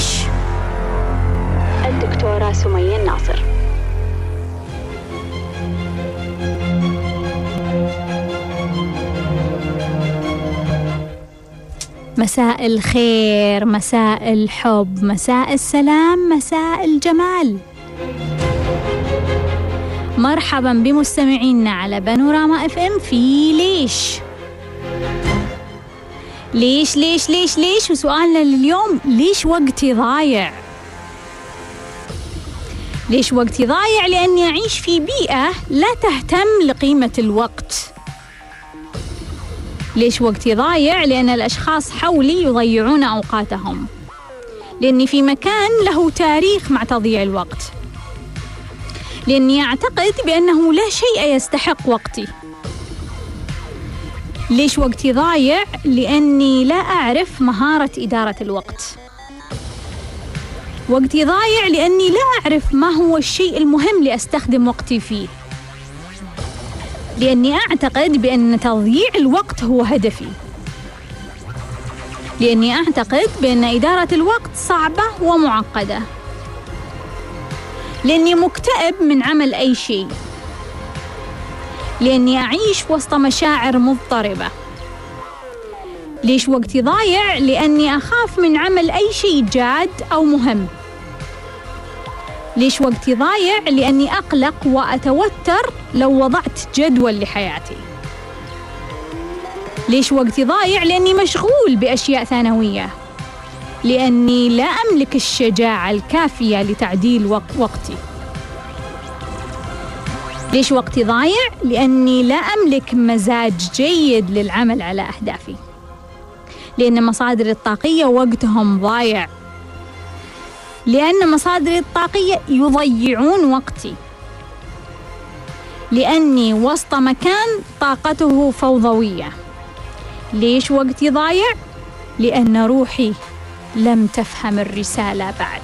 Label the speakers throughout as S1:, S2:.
S1: ليش الدكتورة سمية الناصر. مساء الخير مساء الحب مساء السلام مساء الجمال. مرحبا بمستمعينا على بانوراما إف إم في ليش. ليش ليش ليش ليش؟ وسؤالنا لليوم ليش وقتي ضايع؟ ليش وقتي ضايع؟ لأني أعيش في بيئة لا تهتم لقيمة الوقت. ليش وقتي ضايع؟ لأن الأشخاص حولي يضيعون أوقاتهم. لأني في مكان له تاريخ مع تضييع الوقت. لأني أعتقد بأنه لا شيء يستحق وقتي. ليش وقتي ضايع؟ لأني لا أعرف مهارة إدارة الوقت. وقتي ضايع لأني لا أعرف ما هو الشيء المهم لأستخدم وقتي فيه. لأني أعتقد بأن تضييع الوقت هو هدفي. لأني أعتقد بأن إدارة الوقت صعبة ومعقدة. لأني مكتئب من عمل أي شيء. لأني أعيش وسط مشاعر مضطربة. ليش وقتي ضايع؟ لأني أخاف من عمل أي شيء جاد أو مهم. ليش وقتي ضايع؟ لأني أقلق وأتوتر لو وضعت جدول لحياتي. ليش وقتي ضايع؟ لأني مشغول بأشياء ثانوية. لأني لا أملك الشجاعة الكافية لتعديل وقتي. ليش وقتي ضايع؟ لأني لا أملك مزاج جيد للعمل على أهدافي. لأن مصادري الطاقية وقتهم ضايع. لأن مصادري الطاقية يضيعون وقتي. لأني وسط مكان طاقته فوضوية. ليش وقتي ضايع؟ لأن روحي لم تفهم الرسالة بعد.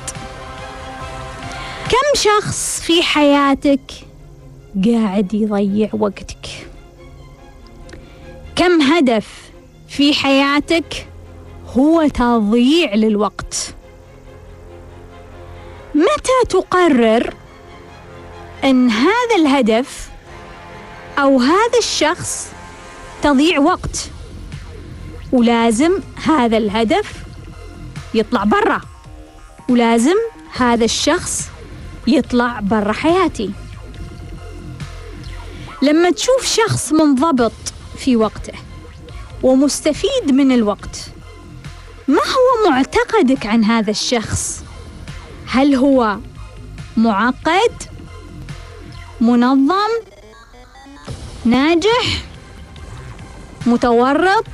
S1: كم شخص في حياتك قاعد يضيع وقتك. كم هدف في حياتك هو تضييع للوقت؟ متى تقرر أن هذا الهدف أو هذا الشخص تضيع وقت؟ ولازم هذا الهدف يطلع برا. ولازم هذا الشخص يطلع برا حياتي. لما تشوف شخص منضبط في وقته ومستفيد من الوقت ما هو معتقدك عن هذا الشخص؟ هل هو معقد منظم ناجح متورط؟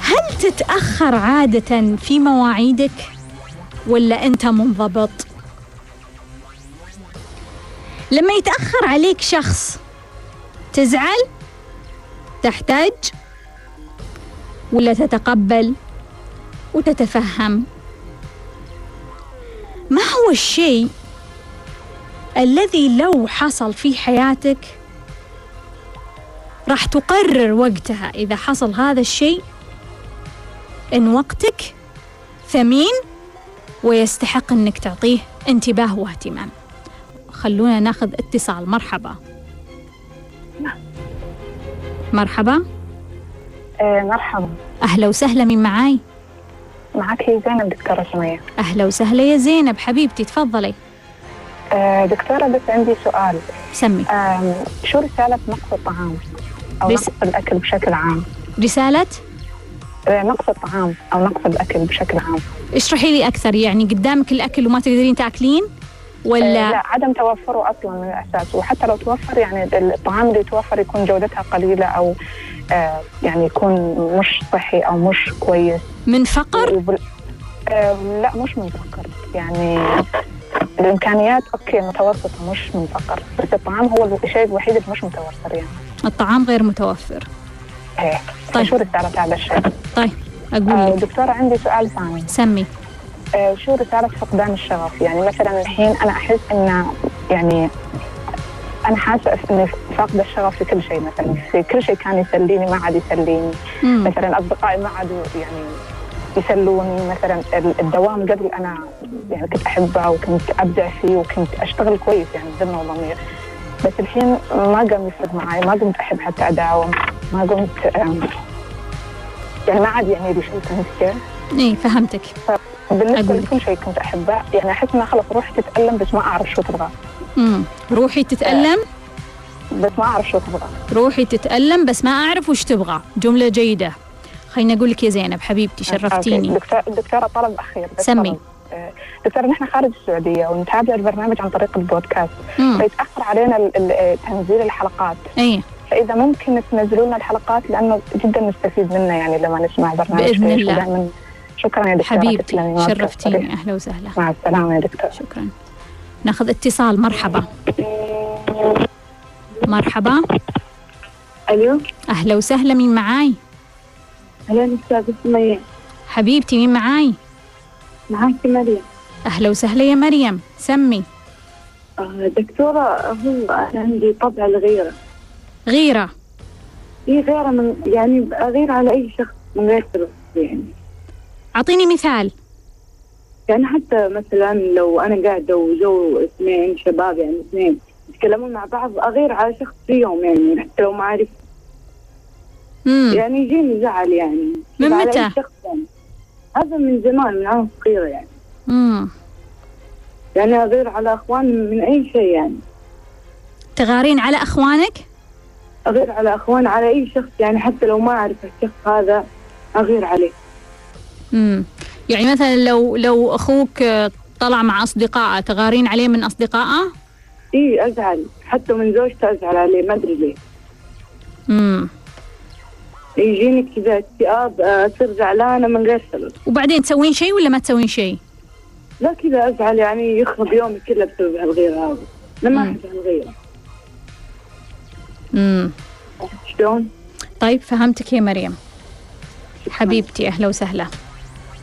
S1: هل تتأخر عادة في مواعيدك ولا أنت منضبط؟ لما يتأخر عليك شخص تزعل تحتاج ولا تتقبل وتتفهم. ما هو الشيء الذي لو حصل في حياتك راح تقرر وقتها؟ إذا حصل هذا الشيء إن وقتك ثمين ويستحق إنك تعطيه انتباه واهتمام. خلونا ناخذ اتصال. مرحبا. مرحبا.
S2: آه مرحبا.
S1: أهلا وسهلا من معاي؟
S2: معك هي زينب دكتورة سمية.
S1: أهلا وسهلا يا زينب. حبيبتي تفضلي.
S2: آه دكتورة بس عندي سؤال.
S1: سمي.
S2: آه شو رسالة نقص الطعام؟ أو
S1: رس...
S2: نقص الأكل بشكل عام.
S1: رسالة؟
S2: نقص الطعام أو نقص الأكل بشكل عام.
S1: اشرحي لي أكثر يعني قدامك الأكل وما تقدرين تأكلين؟ ولا
S2: آه لا عدم توفره أصلا من الأساس. وحتى لو توفر يعني الطعام اللي يتوفر يكون جودتها قليلة أو آه يعني يكون مش صحي أو مش كويس.
S1: من فقر؟
S2: آه لا مش من فقر. يعني الإمكانيات أوكي متوسطة مش من فقر. بس الطعام هو الشيء الوحيد اللي مش متوفر يعني.
S1: الطعام غير متوفر.
S2: إيه.
S1: طيب.
S2: شو رساله هذا الشيء؟
S1: طيب أقول
S2: آه دكتورة عندي سؤال ثاني.
S1: سمي.
S2: آه شو رسالة فقدان الشغف؟ يعني مثلا الحين أنا أحس إن يعني أنا حاسة اني فاقده الشغف في كل شيء مثلا في كل شيء كان يسليني ما عاد يسليني
S1: مم.
S2: مثلا أصدقائي ما عادوا يعني يسلوني مثلا الدوام قبل أنا يعني كنت أحبه وكنت أبدع فيه وكنت أشتغل كويس يعني ذمه وضمير بس الحين ما قام يفرق معي ما قمت أحب حتى أداوم ما قمت يعني ما عاد يعني لي شيء فهمت
S1: اي فهمتك
S2: بالنسبة لكل شيء كنت أحبه يعني أحس إنه خلاص روحي تتألم بس ما أعرف شو تبغى.
S1: امم روحي تتألم؟
S2: بس ما أعرف شو تبغى.
S1: روحي تتألم بس ما أعرف وش تبغى. جملة جيدة. خليني أقول لك يا زينب حبيبتي شرفتيني.
S2: دكتور دكتورة طلب أخير
S1: سمي.
S2: دكتور نحن خارج السعودية ونتابع البرنامج عن طريق البودكاست. فيتأخر علينا تنزيل الحلقات.
S1: اي
S2: فإذا ممكن تنزلوا لنا الحلقات لأنه جدا نستفيد منها يعني لما نسمع برنامج
S1: بإذن الله.
S2: شكرا يا دكتور
S1: حبيبتي شرفتيني. أهلا وسهلا.
S2: مع السلامة يا دكتور
S1: شكرا. نأخذ اتصال. مرحبا. مرحبا.
S3: ألو؟
S1: أهلا وسهلا. مين معاي؟
S3: أهلا استاذة سمية
S1: حبيبتي مين معاي؟
S3: معاك مريم.
S1: أهلا وسهلا يا مريم. سمي.
S3: آه دكتورة هو عندي طبع الغيرة.
S1: غيرة.
S3: هي غيرة من يعني أغير على أي شخص من غير سبب يعني.
S1: أعطيني مثال
S3: يعني حتى مثلا لو أنا قاعدة وجو اثنين شباب يعني اثنين يتكلمون مع بعض أغير على شخص فيهم يعني حتى لو ما
S1: مم.
S3: يعني يجيني زعل يعني
S1: من متى؟
S3: يعني. هذا من زمان من أنا صغيرة يعني
S1: مم.
S3: يعني أغير على أخوان من أي شيء يعني
S1: تغارين على أخوانك؟
S3: أغير على أخوان على أي شخص يعني حتى لو ما أعرف الشخص هذا أغير عليه
S1: امم يعني مثلا لو لو أخوك طلع مع أصدقائه تغارين عليه من أصدقائه؟
S3: إي أزعل. حتى من زوجته أزعل عليه ما أدري ليه.
S1: امم
S3: يجيني كذا اكتئاب أصير زعلانة من غير سبب.
S1: وبعدين تسوين شيء ولا ما تسوين شيء؟
S3: لا كذا أزعل. يعني يخرب يومي كله بسبب هالغيرة هذه. أنا ما أحب هالغيرة.
S1: امم
S3: شلون؟
S1: طيب فهمتك يا مريم. حبيبتي أهلا وسهلا.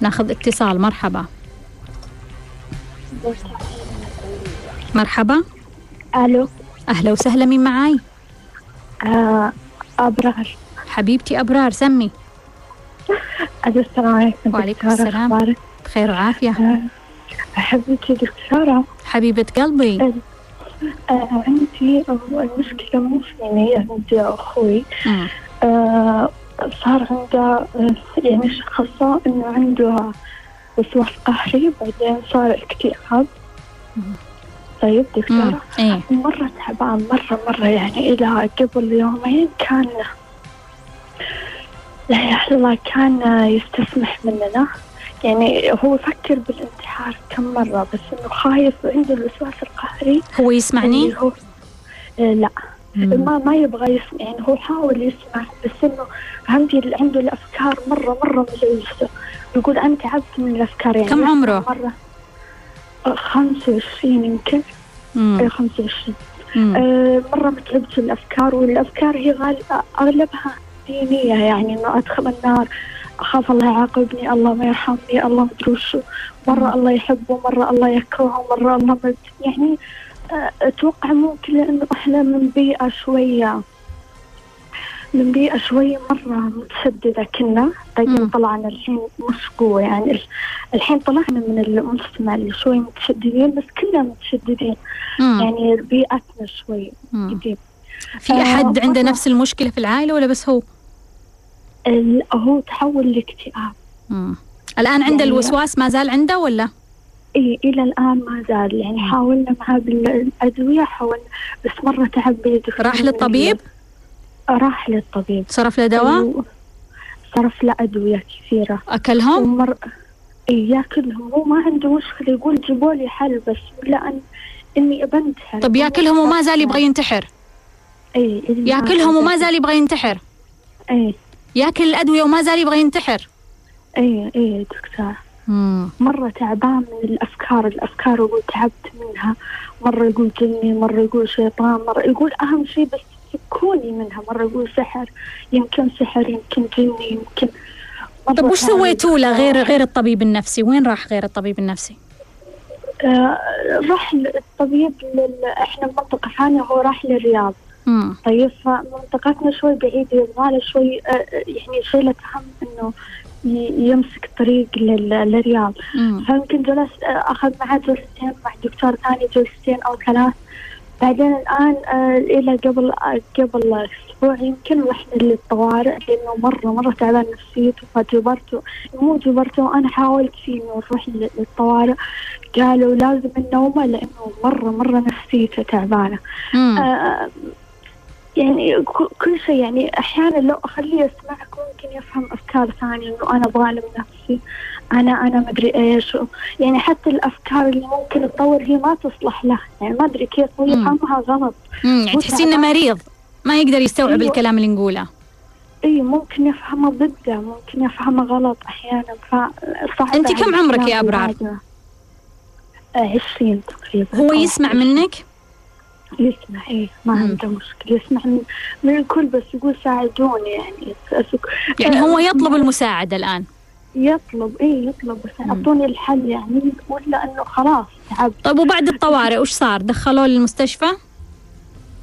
S1: ناخذ اتصال مرحبا. مرحبا.
S4: ألو.
S1: أهلا وسهلا مين معاي؟
S4: آه أبرار.
S1: حبيبتي أبرار سمي.
S4: ألو السلام عليكم.
S1: وعليكم السلام. بخير وعافية.
S4: آه حبيبتي دكتورة.
S1: حبيبة قلبي.
S4: آه آه عندي المشكلة مو فيني عندي أخوي. آه صار عنده يعني شخصة إنه عنده وسواس قهري بعدين صار اكتئاب طيب دكتورة
S1: إيه؟
S4: مرة تعبان مرة مرة يعني إلى قبل يومين كان لا يا الله كان يستسمح مننا يعني هو فكر بالانتحار كم مرة بس إنه خايف عنده الوسواس القهري
S1: هو يسمعني؟
S4: هو آه لا. ما ما يبغى يسمع يعني هو حاول يسمع بس إنه عندي عنده الأفكار مره مرة مزعجته يقول أنا تعبت من الأفكار يعني
S1: كم عمره؟
S4: مرة. 25 يمكن. أي 25 آه مرة متعبت الأفكار والأفكار هي أغلبها دينية يعني إنه أدخل النار أخاف الله يعاقبني الله ما يرحمني الله مدري وشو. مرة الله يحبه مرة الله يكرهه مرة الله مد يعني آه أتوقع ممكن لأنه إحنا من بيئة شوية من بيئة شوي مرة متشددة كنا. بعدين طلعنا الحين مش قوة يعني. الحين طلعنا من المجتمع اللي شوي متشددين بس كلنا متشددين. مم. يعني بيئتنا شوي قديم.
S1: في أحد عنده نفس المشكلة في العائلة ولا بس هو؟
S4: هو تحول لإكتئاب.
S1: الآن عنده يعني الوسواس ما زال عنده ولا؟
S4: إيه إلى الآن ما زال يعني حاولنا معاه بالأدوية حاولنا بس مرة تعب
S1: راح للطبيب؟
S4: راح للطبيب
S1: صرف له دواء؟
S4: صرف له أدوية كثيرة
S1: أكلهم؟
S4: ومر... إيه ياكلهم هو ما عنده مشكلة يقول جيبوا لي حل بس لأن إني بنتحر
S1: طب ياكلهم وما زال يبغى ينتحر؟
S4: إيه
S1: ياكلهم وما زال يبغى ينتحر؟
S4: إيه
S1: ياكل الأدوية وما زال يبغى ينتحر؟
S4: إيه إيه دكتور
S1: مم.
S4: مرة تعبان من الأفكار الأفكار يقول تعبت منها مرة يقول جني مرة يقول شيطان مرة يقول أهم شيء بس يكوني منها مرة يقول سحر يمكن سحر يمكن جني يمكن
S1: طب وش سويتوا له غير غير الطبيب النفسي؟ وين راح غير الطبيب النفسي؟
S4: آه راح الطبيب لل... إحنا بمنطقة ثانية هو راح للرياض. طيب فمنطقتنا شوي بعيدة يبغى شوي آه يعني شيء له هم إنه يمسك طريق للرياض. فيمكن جلست أخذ معه جلستين مع دكتور ثاني جلستين أو ثلاث. بعدين الآن آه، إلى قبل قبل أسبوع يمكن رحنا للطوارئ لأنه مرة مرة تعبان نفسيته فجبرته مو جبرته أنا حاولت فيه إنه نروح للطوارئ. قالوا لازم النومة لأنه مرة مرة نفسيته تعبانة. آه يعني كل شيء يعني أحيانا لو أخليه يسمعك ممكن يفهم أفكار ثانية إنه أنا ظالم نفسي أنا أنا ما أدري إيش يعني حتى الأفكار اللي ممكن تطور هي ما تصلح له يعني ما أدري كيف هو يفهمها غلط
S1: يعني تحسين إنه مريض ما يقدر يستوعب أيوه. الكلام اللي نقوله
S4: اي ممكن يفهمه ضده ممكن يفهمه غلط أحيانا
S1: فصعب أنت كم عمرك يا ابرار؟
S4: عشرين تقريبا
S1: هو يسمع منك؟
S4: يسمع إيه ما عنده مشكلة. يسمع من, الكل بس يقول ساعدوني يعني
S1: يعني هو يطلب المساعدة الآن.
S4: يطلب إيه يطلب بس أعطوني الحل يعني ولا إنه خلاص تعب.
S1: طيب وبعد الطوارئ وش صار؟ دخلوه للمستشفى؟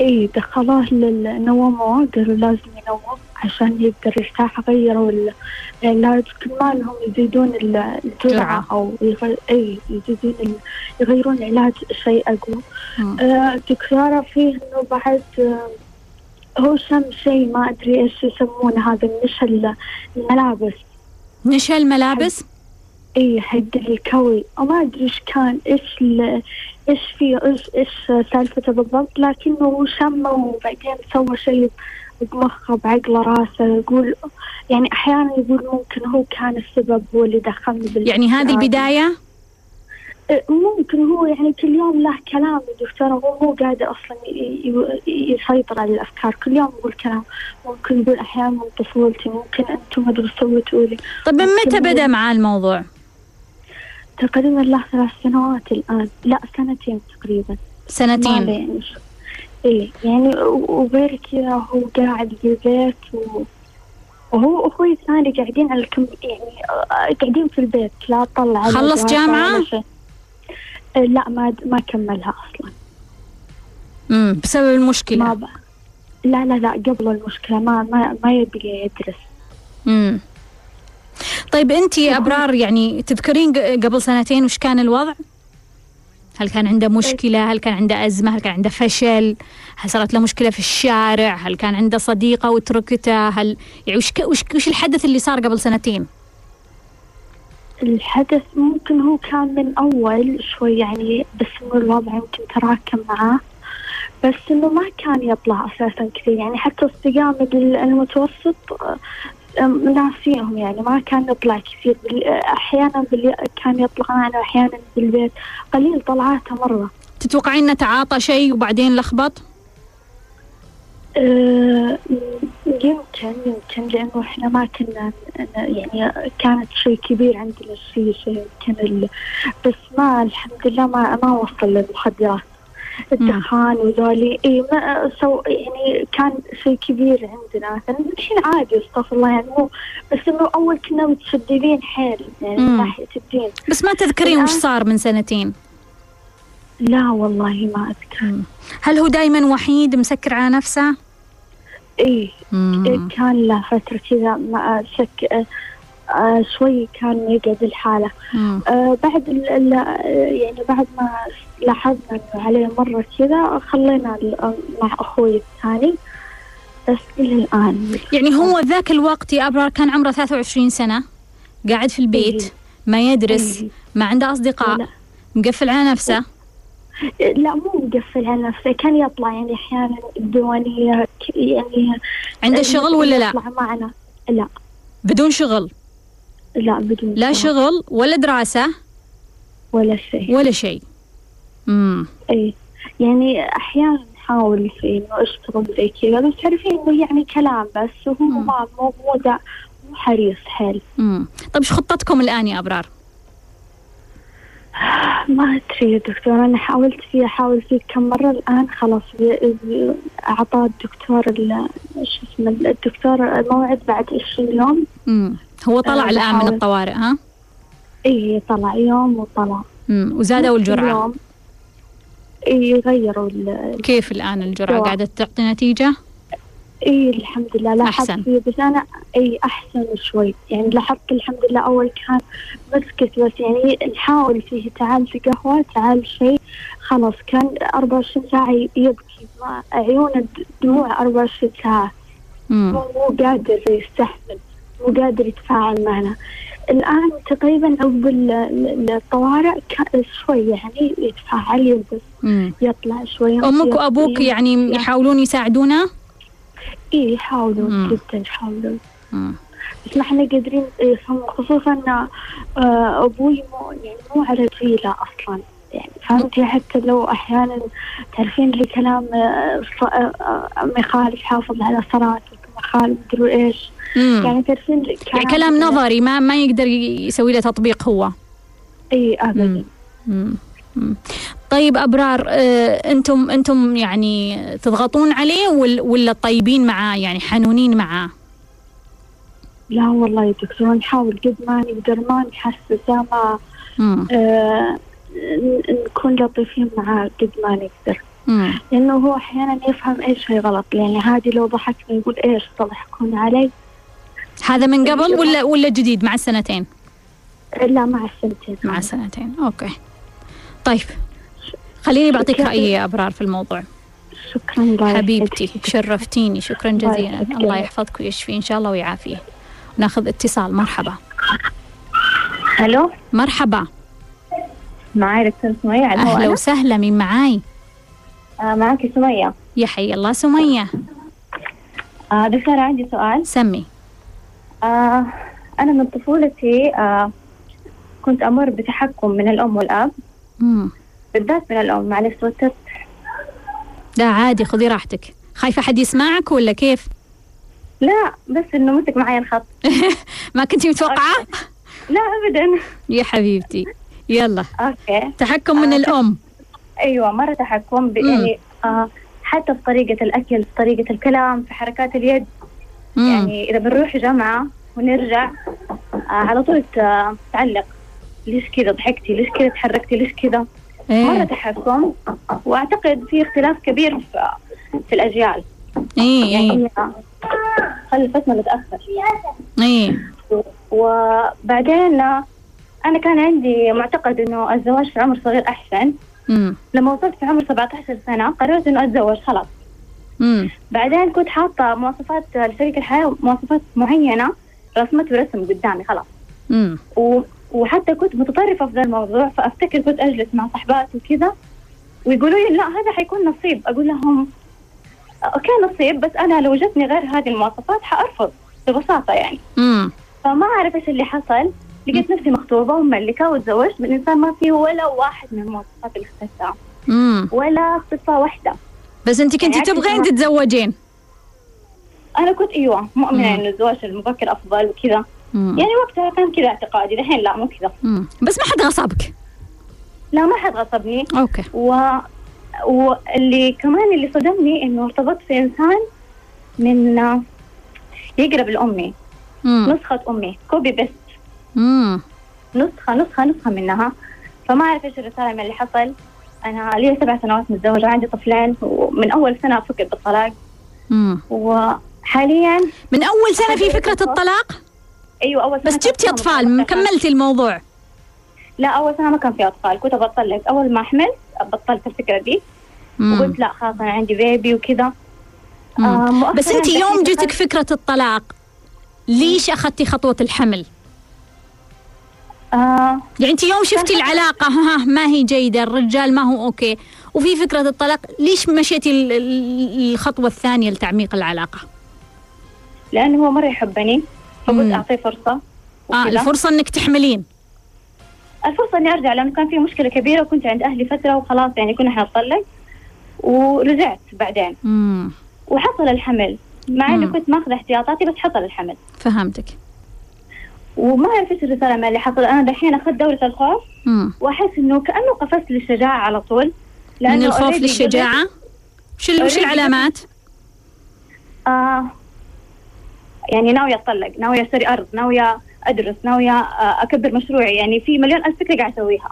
S4: إيه دخلوه للنومه قالوا لازم ينوم عشان يقدر يرتاح غيروا العلاج كل ما لهم يزيدون الجرعة أو يغير أي يزيدون يغيرون العلاج شيء أقوى. آه دكتورة فيه إنه بعد آه هو شم شيء ما أدري إيش يسمونه هذا النشا الملابس.
S1: نشا الملابس؟
S4: إي حق الكوي. وما أدري إيش كان إيش إيش فيه إيش إيش سالفته بالضبط لكنه شمه وبعدين سوى شيء بمخه بعقله راسه يقول يعني أحيانا يقول ممكن هو كان السبب هو اللي دخلني
S1: بال يعني هذه البداية؟
S4: إيه، ممكن هو يعني كل يوم له كلام دكتورة هو مو قادر أصلا يسيطر على الأفكار كل يوم يقول كلام. ممكن يقول أحيانا من طفولتي ممكن أنتم ما أدري سويتوا لي
S1: طيب من متى بدأ معاه الموضوع؟
S4: تقريبا له ثلاث سنوات الآن. لا سنتين تقريبا.
S1: سنتين. يعني
S4: إيه يعني وغير كذا هو قاعد في البيت و... وهو واخوي الثاني قاعدين على الكم يعني آه، قاعدين في البيت لا طلع
S1: خلص جامعة؟
S4: إيه، لا ما ما كملها أصلا.
S1: امم بسبب المشكلة؟ ما ب...
S4: لا لا لا قبل المشكلة ما ما ما يبي يدرس.
S1: امم طيب انت يا أبرار يعني تذكرين قبل سنتين وش كان الوضع؟ هل كان عنده مشكلة؟ هل كان عنده أزمة؟ هل كان عنده فشل؟ هل صارت له مشكلة في الشارع؟ هل كان عنده صديقة وتركته؟ هل يعني وش, وش, وش الحدث اللي صار قبل سنتين؟
S4: الحدث ممكن هو كان من أول شوي يعني بس إنه الوضع يمكن تراكم معاه. بس إنه ما كان يطلع أساسا كثير. يعني حتى استقامة المتوسط ناسيهم يعني ما كان يطلع كثير. أحيانا كان يطلع معنا أحيانا بالبيت. قليل طلعاته مرة.
S1: تتوقعين تعاطى شيء وبعدين لخبط؟
S4: أه يمكن يمكن لأنه إحنا ما كنا يعني كانت شيء كبير عندنا الشيء شيء يمكن بس ما الحمد لله ما ما وصل للمخدرات. الدخان وذولي. إي ما سو يعني كان شيء كبير عندنا. مثلا الحين عادي أستغفر الله. يعني مو بس إنه أول كنا متشددين حيل يعني من ناحية الدين.
S1: بس ما تذكرين وش صار من سنتين؟
S4: لا والله ما أذكر.
S1: هل هو دائما وحيد مسكر على نفسه؟
S4: إيه كان له فترة كذا ما شك آه شوي كان يقعد الحالة آه بعد ال يعني بعد ما لاحظنا إنه عليه مرة كذا خلينا مع أخوي الثاني بس إلى الآن
S1: يعني هو ذاك الوقت يا أبرار كان عمره 23 سنة قاعد في البيت إيه. ما يدرس إيه. ما عنده أصدقاء لا. مقفل على نفسه
S4: لا مو مقفل على نفسه كان يطلع يعني أحيانا الديوانية يعني
S1: عنده شغل ولا لا؟
S4: يطلع معنا لا
S1: بدون شغل
S4: لا بدون
S1: لا شغل ولا دراسة؟
S4: ولا شيء.
S1: ولا شيء. امم
S4: اي يعني أحيانا نحاول في إنه اشتغل زي كذا بس تعرفين إنه يعني كلام بس وهو ما مو مو مو حريص حيل.
S1: امم طيب إيش خطتكم الآن يا أبرار؟
S4: ما أدري يا دكتور أنا حاولت فيه احاول فيه كم مرة الآن خلاص اعطاه الدكتور شو اسمه الدكتور الموعد بعد 20 يوم.
S1: امم هو طلع أه الآن من الطوارئ ها؟
S4: اي طلع يوم وطلع.
S1: امم وزادوا الجرعة. يوم
S4: اي غيروا
S1: كيف الآن الجرعة؟ قاعدة تعطي نتيجة؟
S4: اي الحمد لله. لاحظت
S1: أحسن.
S4: فيه بس أنا اي أحسن شوي. يعني لاحظت الحمد لله أول كان مسكت بس يعني نحاول فيه تعال في قهوة تعال شيء. خلاص كان 24 ساعة يبكي. ما عيونه دموع 24 ساعة.
S1: مم.
S4: مو قادر يستحمل. مو قادر يتفاعل معنا. الآن تقريبا عقب ال- ال- الطوارئ شوي يعني يتفاعل يلبس
S1: مم.
S4: يطلع شوي
S1: أمك وأبوك يعني يحاولون يساعدونه
S4: اي يحاولون. جدا يحاولون.
S1: مم.
S4: بس ما إحنا قادرين نفهم خصوصا ان آه، أبوي مو يعني مو على جيله أصلا. يعني فهمتي حتى لو أحيانا تعرفين اللي كلام ص- آه، آه، يخالف حافظ على صلاتك ما يخالف مدري إيش.
S1: مم.
S4: يعني تعرفين
S1: يعني كلام نظري ما ما يقدر يسوي له تطبيق هو
S4: إي ابدا.
S1: طيب أبرار آه، أنتم أنتم يعني تضغطون عليه ولا ولا طيبين معاه يعني حنونين معاه
S4: لا والله يا دكتور نحاول قد ما نقدر ما نحسسه ما. آه نكون لطيفين معاه قد ما نقدر
S1: مم.
S4: لأنه هو أحيانا يفهم أي شيء غلط يعني عادي لو ضحكنا يقول إيش تضحكون علي
S1: هذا من قبل ولا ولا جديد؟ مع السنتين؟
S4: لا مع السنتين.
S1: مع السنتين. أوكي. طيب. خليني بعطيك رأيي يا أبرار في الموضوع.
S4: شكرا الله
S1: حبيبتي. شرفتيني شكرا جزيلا. الله يحفظك ويشفي إن شاء الله ويعافيه ناخذ اتصال. مرحبا.
S5: ألو؟
S1: مرحبا.
S5: معاي دكتور سمية. على أهلا؟
S1: وسهلا. مين معاي؟
S5: آه معاكي سمية.
S1: يا حي الله. سمية.
S5: آه دكتورة عندي سؤال.
S1: سمي.
S5: آه أنا من طفولتي آه كنت أمر بتحكم من الأم والأب.
S1: مم.
S5: بالذات من الأم معلش توترت.
S1: لا عادي خذي راحتك. خايفة حد يسمعك ولا كيف؟
S5: لا بس إنه مسك معي الخط.
S1: ما كنتي متوقعة؟
S5: لا أبدا.
S1: يا حبيبتي. يلا.
S5: أوكي.
S1: تحكم من
S5: آه،
S1: الأم.
S5: أيوة مرة تحكم. يعني آه حتى في طريقة الأكل في طريقة الكلام في حركات اليد.
S1: مم.
S5: يعني إذا بنروح جامعة ونرجع آه على طول تعلق. ليش كذا؟ ضحكتي؟ ليش كذا؟ تحركتي؟ ليش كذا؟ مرة
S1: إيه
S5: تحكم وأعتقد في اختلاف كبير في, في الأجيال.
S1: إيه
S5: يعني
S1: إيه
S5: هي خلفتنا متأخر
S1: إيه.
S5: وبعدين أنا كان عندي معتقد إنه الزواج في عمر صغير أحسن.
S1: مم.
S5: لما وصلت في عمر 17 سنة قررت إنه أتزوج خلاص.
S1: مم.
S5: بعدين كنت حاطة مواصفات لشريك الحياة مواصفات معينة رسمت ورسم قدامي خلاص
S1: مم.
S5: و... وحتى كنت متطرفة في ذا الموضوع فأفتكر كنت أجلس مع صحبات وكذا ويقولوا لي لا هذا حيكون نصيب أقول لهم أوكي نصيب بس أنا لو جتني غير هذه المواصفات حأرفض ببساطة يعني
S1: مم.
S5: فما أعرف إيش اللي حصل لقيت نفسي مخطوبة ومملكة وتزوجت من إنسان ما فيه ولا واحد من المواصفات اللي اخترتها. ولا صفة واحدة
S1: بس انت كنتي تبغين تتزوجين
S5: أنا كنت أيوة مؤمنة
S1: مم.
S5: إنه الزواج المبكر أفضل وكذا. يعني وقتها كان كذا اعتقادي الحين لا مو كذا.
S1: بس ما حد غصبك
S5: لا ما حد غصبني
S1: okay
S5: و... واللي كمان اللي صدمني إنه ارتبطت في إنسان من يقرب لأمي
S1: مم.
S5: نسخة أمي copy
S1: paste.
S5: نسخة نسخة نسخة منها فما أعرف إيش الرسالة من اللي حصل أنا لي سبع سنوات متزوجة عندي طفلين ومن أول سنة فكر بالطلاق
S1: مم.
S5: وحاليا
S1: من أول سنة في فكرة الطلاق
S5: أيوه أول سنة
S1: بس جبتي
S5: مطلقة.
S1: كملتي الموضوع
S5: لا أول سنة ما كان في أطفال كنت بطلق أول ما حملت بطلت الفكرة دي. وقلت لا خلاص أنا عندي بيبي وكذا. آه،
S1: بس انت يوم جتك فكرة الطلاق ليش أخذتي خطوة الحمل
S5: آه.
S1: يعني انت يوم شفتي العلاقة ها ما هي جيدة الرجال ما هو أوكي. وفي فكرة الطلاق ليش مشيتي ال- ال- الخطوة الثانية لتعميق العلاقة؟
S5: لأنه هو مرة يحبني
S1: مم.
S5: فقلت أعطيه فرصة
S1: آه
S5: وكذا.
S1: الفرصة إنك تحملين.
S5: الفرصة إني أرجع لأنه كان في مشكلة كبيرة وكنت عند أهلي فترة وخلاص يعني كنا حنطلق ورجعت بعدين.
S1: امم
S5: وحصل الحمل مع إني
S1: مم.
S5: كنت ماخذه احتياطاتي بس حصل الحمل.
S1: فهمتك.
S5: وما اعرف إيش الرساله من اللي حصل. أنا دحين أخذت دورة الخوف
S1: امم
S5: وأحس إنه كأنه قفزت للشجاعة على طول.
S1: من الخوف للشجاعة؟ وش وش العلامات؟
S5: آه يعني ناوية أتطلق ناوية أشتري أرض ناوية أدرس ناوية آه أكبر مشروعي. يعني في مليون ألف فكرة قاعدة أسويها.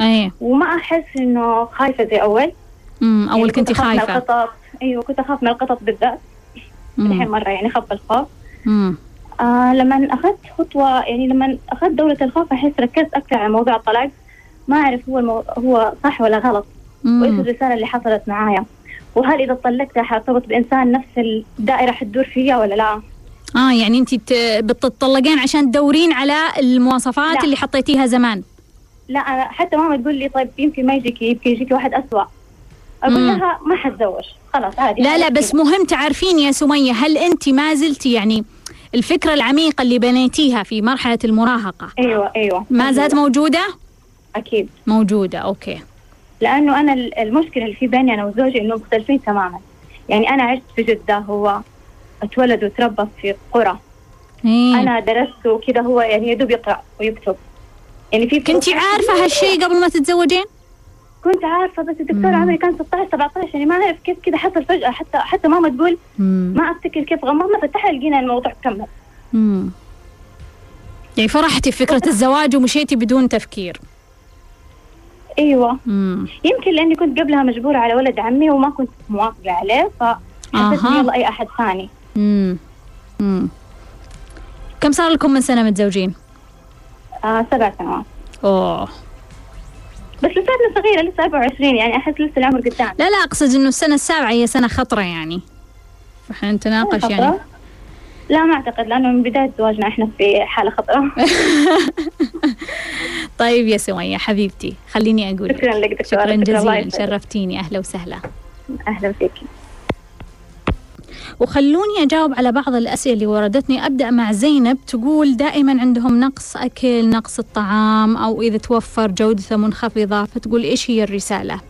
S1: إيه
S5: وما أحس إنه خايفة زي أول.
S1: امم أول
S5: يعني
S1: كنتي
S5: أخاف من القطط. أيوه كنت أخاف من القطط بالذات. الحين مرة يعني خف الخوف. آه لما أخذت خطوة يعني لما أخذت دولة الخوف أحس ركزت أكثر على موضوع الطلاق. ما أعرف هو المو... هو صح ولا غلط وإيش الرسالة اللي حصلت معايا؟ وهل إذا طلقت حارتبط بإنسان نفس الدائرة حتدور فيها ولا لا؟
S1: آه يعني انت بتطلقين عشان تدورين على المواصفات لا. اللي حطيتيها زمان.
S5: لا أنا حتى ماما تقول لي طيب يمكن ما يجيك يمكن يجيك واحد أسوأ. أقول لها ما حتزوج. خلاص عادي
S1: لا لا بس مهم تعرفين يا سمية هل انت ما زلتي يعني الفكرة العميقة اللي بنيتيها في مرحلة المراهقة.
S5: أيوه أيوه.
S1: ما زالت موجودة؟
S5: أكيد.
S1: موجودة أوكي.
S5: لأنه أنا المشكلة اللي في بيني أنا وزوجي إنه مختلفين تماما. يعني أنا عشت في جدة هو أتولد وتربى في قرى. إيه؟ أنا درست وكذا هو يعني يدوب يقرأ ويكتب.
S1: يعني في كنتي عارفة هالشيء قبل ما تتزوجين؟
S5: كنت عارفة بس الدكتور عمري كان 16 17 يعني ما أعرف كيف كذا حصل فجاه حتى حتى ماما تقول مم. ما أفتكر كيف غمضنا فتحنا لقينا الموضوع كمل.
S1: امم يعني فرحتي في فكرة الزواج ومشيتي بدون تفكير.
S5: أيوه. مم. يمكن لأني كنت قبلها مجبورة على ولد عمي وما كنت موافقه عليه فحسيت آه. يلا أي أحد ثاني. امم
S1: امم كم صار لكم من سنة متزوجين؟
S5: آه سبع سنوات.
S1: أوه.
S5: بس لساتنا صغيرة لسه 24 يعني أحس لسه العمر قدام.
S1: لا لا أقصد إنه السنة السابعة هي سنة خطرة يعني. فإحنا نتناقش يعني.
S5: لا ما أعتقد لأنه من بداية زواجنا إحنا في حالة خطرة.
S1: طيب يا سمية حبيبتي خليني أقول
S5: شكرا لك.
S1: دكتورة شكرا جزيلا شرفتيني. أهلا وسهلا.
S5: أهلا فيك.
S1: وخلوني أجاوب على بعض الأسئلة اللي وردتني. أبدأ مع زينب تقول دائما عندهم نقص أكل نقص الطعام أو إذا توفر جودته منخفضة فتقول إيش هي الرسالة؟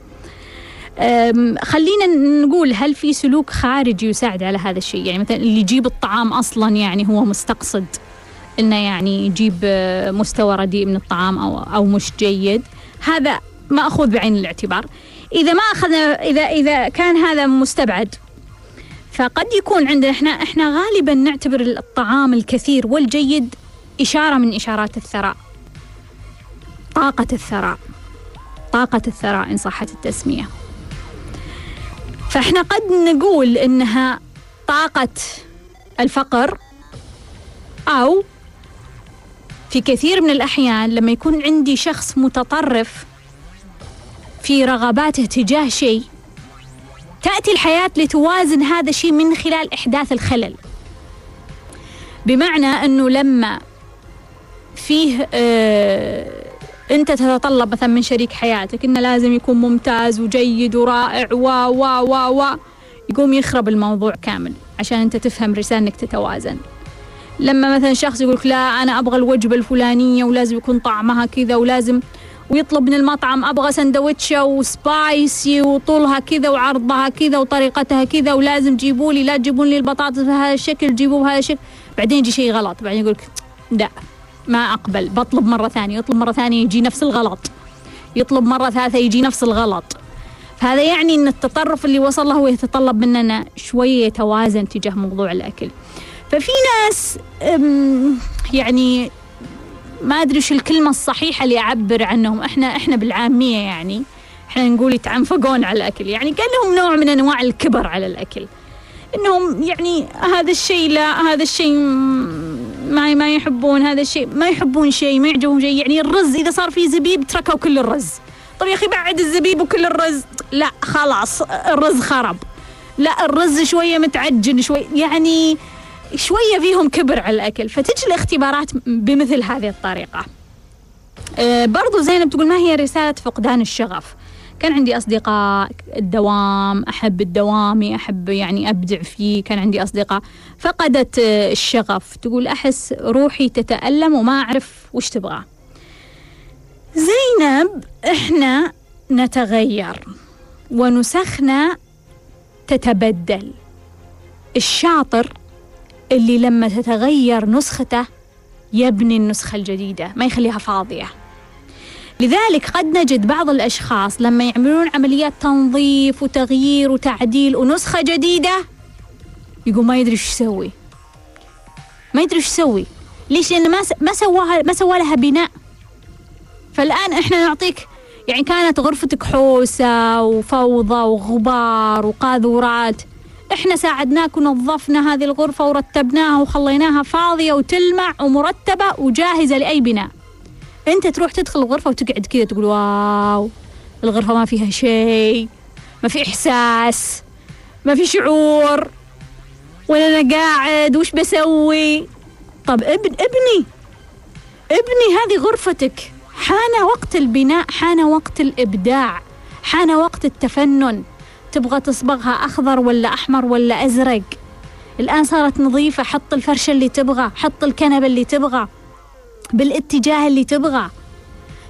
S1: خلينا نقول هل في سلوك خارجي يساعد على هذا الشيء؟ يعني مثلا اللي يجيب الطعام أصلا يعني هو مستقصد إنه يعني يجيب مستوى رديء من الطعام أو أو مش جيد. هذا ماخوذ بعين الاعتبار. إذا ما أخذنا إذا إذا كان هذا مستبعد فقد يكون عندنا إحنا إحنا غالبا نعتبر الطعام الكثير والجيد إشارة من إشارات الثراء. طاقة الثراء. طاقة الثراء إن صحت التسمية. فإحنا قد نقول إنها طاقة الفقر أو في كثير من الأحيان لما يكون عندي شخص متطرف في رغباته تجاه شيء تأتي الحياة لتوازن هذا الشيء من خلال إحداث الخلل. بمعنى أنه لما فيه آه أنت تتطلب مثلا من شريك حياتك إنه لازم يكون ممتاز وجيد ورائع و و و و يقوم يخرب الموضوع كامل عشان أنت تفهم رسالة إنك تتوازن. لما مثلا شخص يقول لا أنا أبغى الوجبة الفلانية ولازم يكون طعمها كذا ولازم ويطلب من المطعم أبغى سندوتشة وسبايسي وطولها كذا وعرضها كذا وطريقتها كذا ولازم تجيبوا لي لا تجيبون لي البطاطس بهذا الشكل جيبوه بهذا الشكل. بعدين يجي شيء غلط بعدين يقول لا ما أقبل بطلب مرة ثانية يطلب مرة ثانية يجي نفس الغلط. يطلب مرة ثالثة يجي نفس الغلط. فهذا يعني إن التطرف اللي وصل له هو يتطلب مننا شوية يتوازن تجاه موضوع الأكل. ففي ناس يعني ما أدري وش الكلمة الصحيحة اللي أعبر عنهم. إحنا إحنا بالعامية يعني إحنا نقول يتعنفقون على الأكل. يعني كان لهم نوع من أنواع الكبر على الأكل. إنهم يعني هذا الشيء لا هذا الشيء ما ما يحبون هذا الشيء ما يحبون شيء ما يعجبهم شيء. يعني الرز إذا صار فيه زبيب تركوا كل الرز. طيب يا أخي بعد الزبيب وكل الرز. لا خلاص الرز خرب. لا الرز شوية متعجن شوي. يعني شوية فيهم كبر على الأكل فتجي الاختبارات بمثل هذه الطريقة. أه برضو زينب تقول ما هي رسالة فقدان الشغف؟ كان عندي أصدقاء الدوام أحب الدوامي أحب يعني أبدع فيه كان عندي أصدقاء. فقدت آه، الشغف. تقول أحس روحي تتألم وما أعرف وش تبغى. زينب إحنا نتغير ونسخنا تتبدل. الشاطر اللي لما تتغير نسخته يبني النسخة الجديدة ما يخليها فاضية. لذلك قد نجد بعض الأشخاص لما يعملون عمليات تنظيف وتغيير وتعديل ونسخة جديدة يقول ما يدري إيش يسوي. ما يدري إيش يسوي. ليش؟ لأنه ما ما سواها ما سوى لها بناء. فالآن إحنا نعطيك يعني كانت غرفتك حوسة وفوضى وغبار وقاذورات. إحنا ساعدناك ونظفنا هذه الغرفة ورتبناها وخليناها فاضية وتلمع ومرتبة وجاهزة لأي بناء. أنت تروح تدخل الغرفة وتقعد كذا تقول واو الغرفة ما فيها شيء ما في إحساس ما في شعور. ولا أنا قاعد وش بسوي؟ طب ابن ابني ابني هذه غرفتك. حان وقت البناء حان وقت الإبداع حان وقت التفنن. تبغى تصبغها أخضر ولا أحمر ولا أزرق. الآن صارت نظيفة حط الفرشة اللي تبغى حط الكنبة اللي تبغى بالاتجاه اللي تبغى.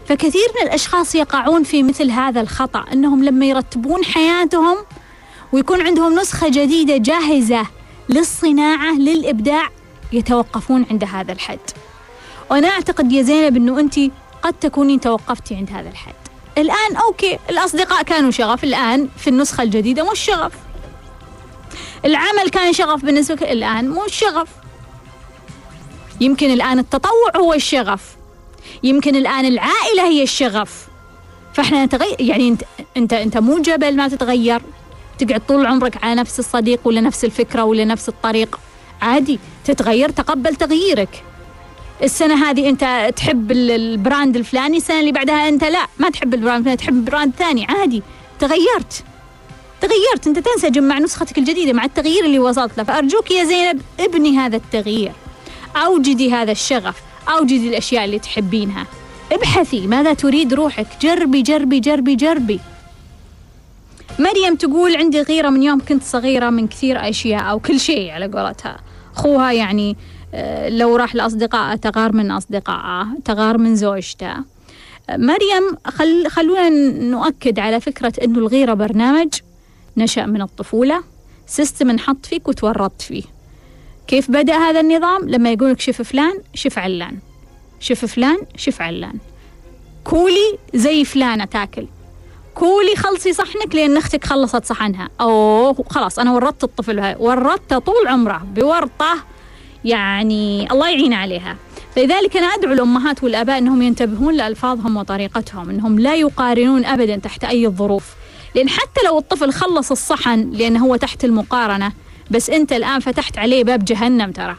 S1: فكثير من الأشخاص يقعون في مثل هذا الخطأ أنهم لما يرتبون حياتهم ويكون عندهم نسخة جديدة جاهزة للصناعة للإبداع يتوقفون عند هذا الحد. وأنا أعتقد يا زينب أنه أنت قد تكونين توقفتي عند هذا الحد. الآن أوكي الأصدقاء كانوا شغف الآن في النسخة الجديدة مش شغف. العمل كان شغف بالنسبة لك الآن مش شغف. يمكن الآن التطوع هو الشغف. يمكن الآن العائلة هي الشغف. فإحنا نتغير يعني انت انت أنت مو جبل ما تتغير. تقعد طول عمرك على نفس الصديق ولا نفس الفكرة ولا نفس الطريق. عادي تتغير تقبل تغييرك. السنة هذه أنت تحب ال brand الفلاني السنة اللي بعدها أنت لا ما تحب ال brand الفلاني تحب brand ثاني عادي. تغيرت. تغيرت. أنت تنسجم مع نسختك الجديدة مع التغيير اللي وصلت له. فأرجوك يا زينب ابني هذا التغيير. أوجدي هذا الشغف. أوجدي الأشياء اللي تحبينها. ابحثي ماذا تريد روحك. جربي جربي جربي جربي. مريم تقول عندي غيرة من يوم كنت صغيرة من كثير أشياء أو كل شيء على قولتها. أخوها يعني لو راح لأصدقائه تغار من أصدقائه تغار من زوجته. مريم خل خلونا نؤكد على فكرة أنه الغيرة برنامج نشأ من الطفولة. system انحط فيك وتورطت فيه. كيف بدأ هذا النظام؟ لما يقولك شوف فلان شوف علان. شوف فلان شوف علان. كولي زي فلانة تاكل. كولي خلصي صحنك لأن أختك خلصت صحنها. أوه خلاص أنا ورطت الطفل ورطته طول عمره بورطة يعني الله يعين عليها. فلذلك أنا أدعو الأمهات والآباء أنهم ينتبهون لألفاظهم وطريقتهم أنهم لا يقارنون أبدا تحت أي ظروف. لأن حتى لو الطفل خلص الصحن لأنه هو تحت المقارنة بس أنت الآن فتحت عليه باب جهنم ترى.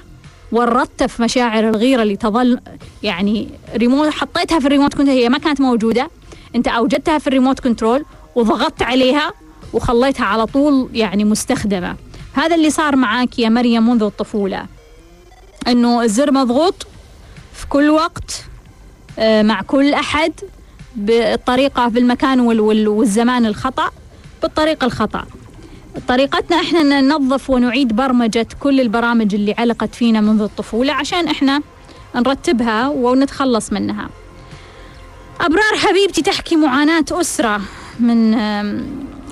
S1: ورطت في مشاعر الغيرة اللي تظل يعني ريموت حطيتها في الريموت كنت هي ما كانت موجودة. أنت أوجدتها في ال remote control وضغطت عليها وخليتها على طول يعني مستخدمة. هذا اللي صار معاك يا مريم منذ الطفولة. أنه الزر مضغوط في كل وقت آه، مع كل أحد بالطريقة بالمكان والزمان الخطأ بالطريقة الخطأ. طريقتنا إحنا ننظف ونعيد برمجة كل البرامج اللي علقت فينا منذ الطفولة عشان إحنا نرتبها ونتخلص منها. أبرار حبيبتي تحكي معاناة أسرة من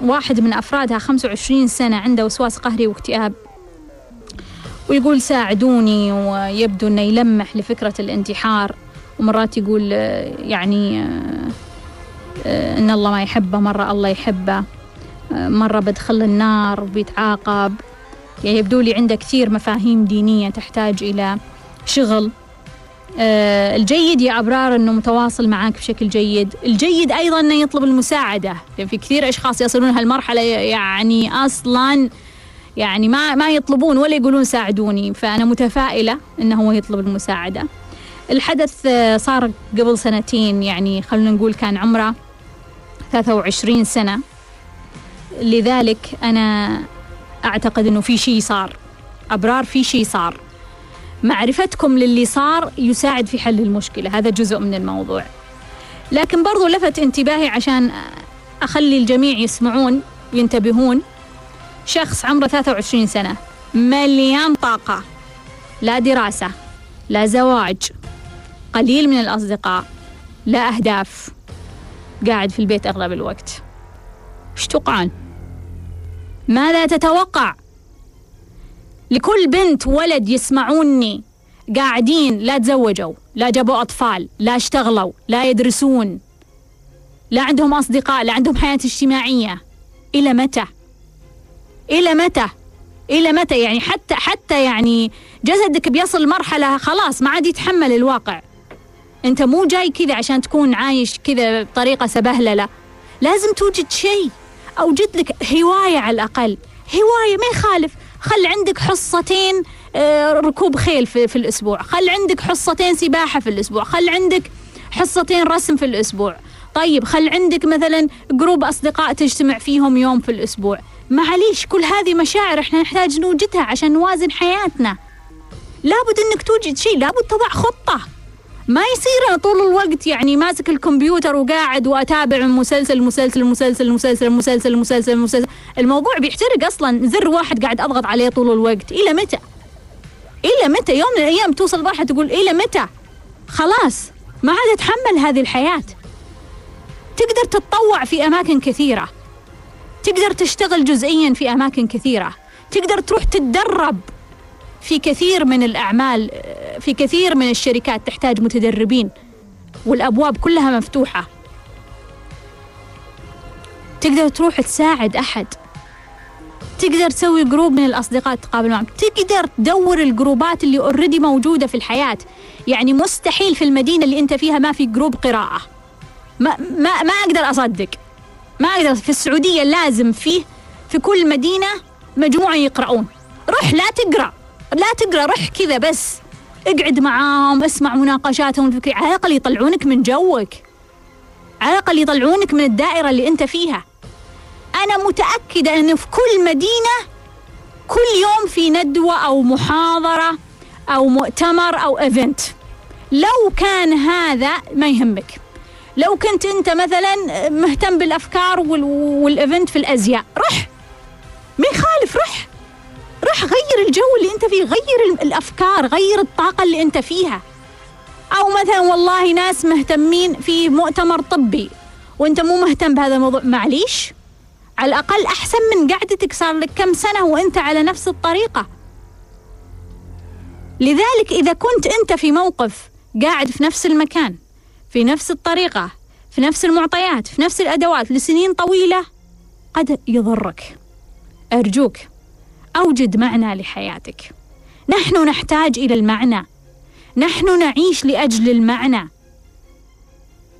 S1: واحد من أفرادها 25 سنة عنده وسواس قهري واكتئاب. ويقول ساعدوني ويبدو أنه يلمح لفكرة الانتحار. ومرات يقول يعني أن الله ما يحبه مرة الله يحبه. مرة بدخل النار وبيتعاقب. يعني يبدو لي عنده كثير مفاهيم دينية تحتاج إلى شغل. آه الجيد يا أبرار أنه متواصل معك بشكل جيد. الجيد أيضا أنه يطلب المساعدة. يعني في كثير أشخاص يصلون هالمرحلة يعني أصلا يعني ما ما يطلبون ولا يقولون ساعدوني. فأنا متفائلة أنه هو يطلب المساعدة. الحدث آه، صار قبل سنتين يعني خلونا نقول كان عمره 23 سنة. لذلك أنا أعتقد أنه في شيء صار. أبرار في شيء صار. معرفتكم للي صار يساعد في حل المشكلة. هذا جزء من الموضوع. لكن برضو لفت انتباهي عشان أخلي الجميع يسمعون وينتبهون. شخص عمره 23 سنة مليان طاقة لا دراسة لا زواج قليل من الأصدقاء لا أهداف قاعد في البيت أغلب الوقت وش توقعون؟ ماذا تتوقع؟ لكل بنت ولد يسمعوني قاعدين لا تزوجوا لا جابوا أطفال لا اشتغلوا لا يدرسون لا عندهم أصدقاء لا عندهم حياة اجتماعية إلى متى؟ إلى متى؟ إلى متى يعني؟ حتى حتى يعني جسدك بيصل مرحلة خلاص ما عاد يتحمل الواقع. أنت مو جاي كذا عشان تكون عايش كذا بطريقة سبهللة. لازم توجد شيء أوجد لك هواية على الأقل. هواية ما يخالف. خل عندك حصتين آه، ركوب خيل في, في الأسبوع. خل عندك حصتين سباحة في الأسبوع. خل عندك حصتين رسم في الأسبوع. طيب خل عندك مثلا جروب أصدقاء تجتمع فيهم يوم في الأسبوع. معليش كل هذه مشاعر إحنا نحتاج نوجدها عشان نوازن حياتنا. لابد انك توجد شيء لابد تضع خطة. ما يصير طول الوقت يعني ماسك الكمبيوتر وقاعد وأتابع مسلسل مسلسل مسلسل مسلسل مسلسل مسلسل مسلسل. الموضوع بيحترق أصلا. زر واحد قاعد أضغط عليه طول الوقت. إلى متى؟ إلى متى؟ يوم من الأيام توصل راحه تقول إلى متى؟ خلاص ما عاد اتحمل هذه الحياة. تقدر تتطوع في أماكن كثيرة. تقدر تشتغل جزئيا في أماكن كثيرة. تقدر تروح تتدرب في كثير من الأعمال في كثير من الشركات تحتاج متدربين والأبواب كلها مفتوحة. تقدر تروح تساعد أحد. تقدر تسوي group من الأصدقاء تقابل معهم. تقدر تدور ال groupات اللي already موجودة في الحياة. يعني مستحيل في المدينة اللي أنت فيها ما في group قراءة. ما ما ما أقدر أصدق. ما أقدر في السعودية لازم فيه في كل مدينة مجموعة يقرؤون. روح لا تقرأ لا تقرأ روح كذا بس. اقعد معاهم اسمع مناقشاتهم الفكرية على الأقل يطلعونك من جوك. على الأقل يطلعونك من الدائرة اللي أنت فيها. أنا متأكدة انه في كل مدينة كل يوم في ندوة أو محاضرة أو مؤتمر أو event لو كان هذا ما يهمك. لو كنت انت مثلا مهتم بالأفكار وال event في الأزياء روح ما يخالف روح روح غير الجو اللي انت فيه غير الأفكار غير الطاقة اللي انت فيها. أو مثلا والله ناس مهتمين في مؤتمر طبي وانت مو مهتم بهذا الموضوع. معليش. على الأقل أحسن من قعدتك صار لك كم سنة وأنت على نفس الطريقة. لذلك إذا كنت أنت في موقف قاعد في نفس المكان في نفس الطريقة في نفس المعطيات في نفس الأدوات لسنين طويلة قد يضرك. أرجوك أوجد معنى لحياتك. نحن نحتاج إلى المعنى. نحن نعيش لأجل المعنى.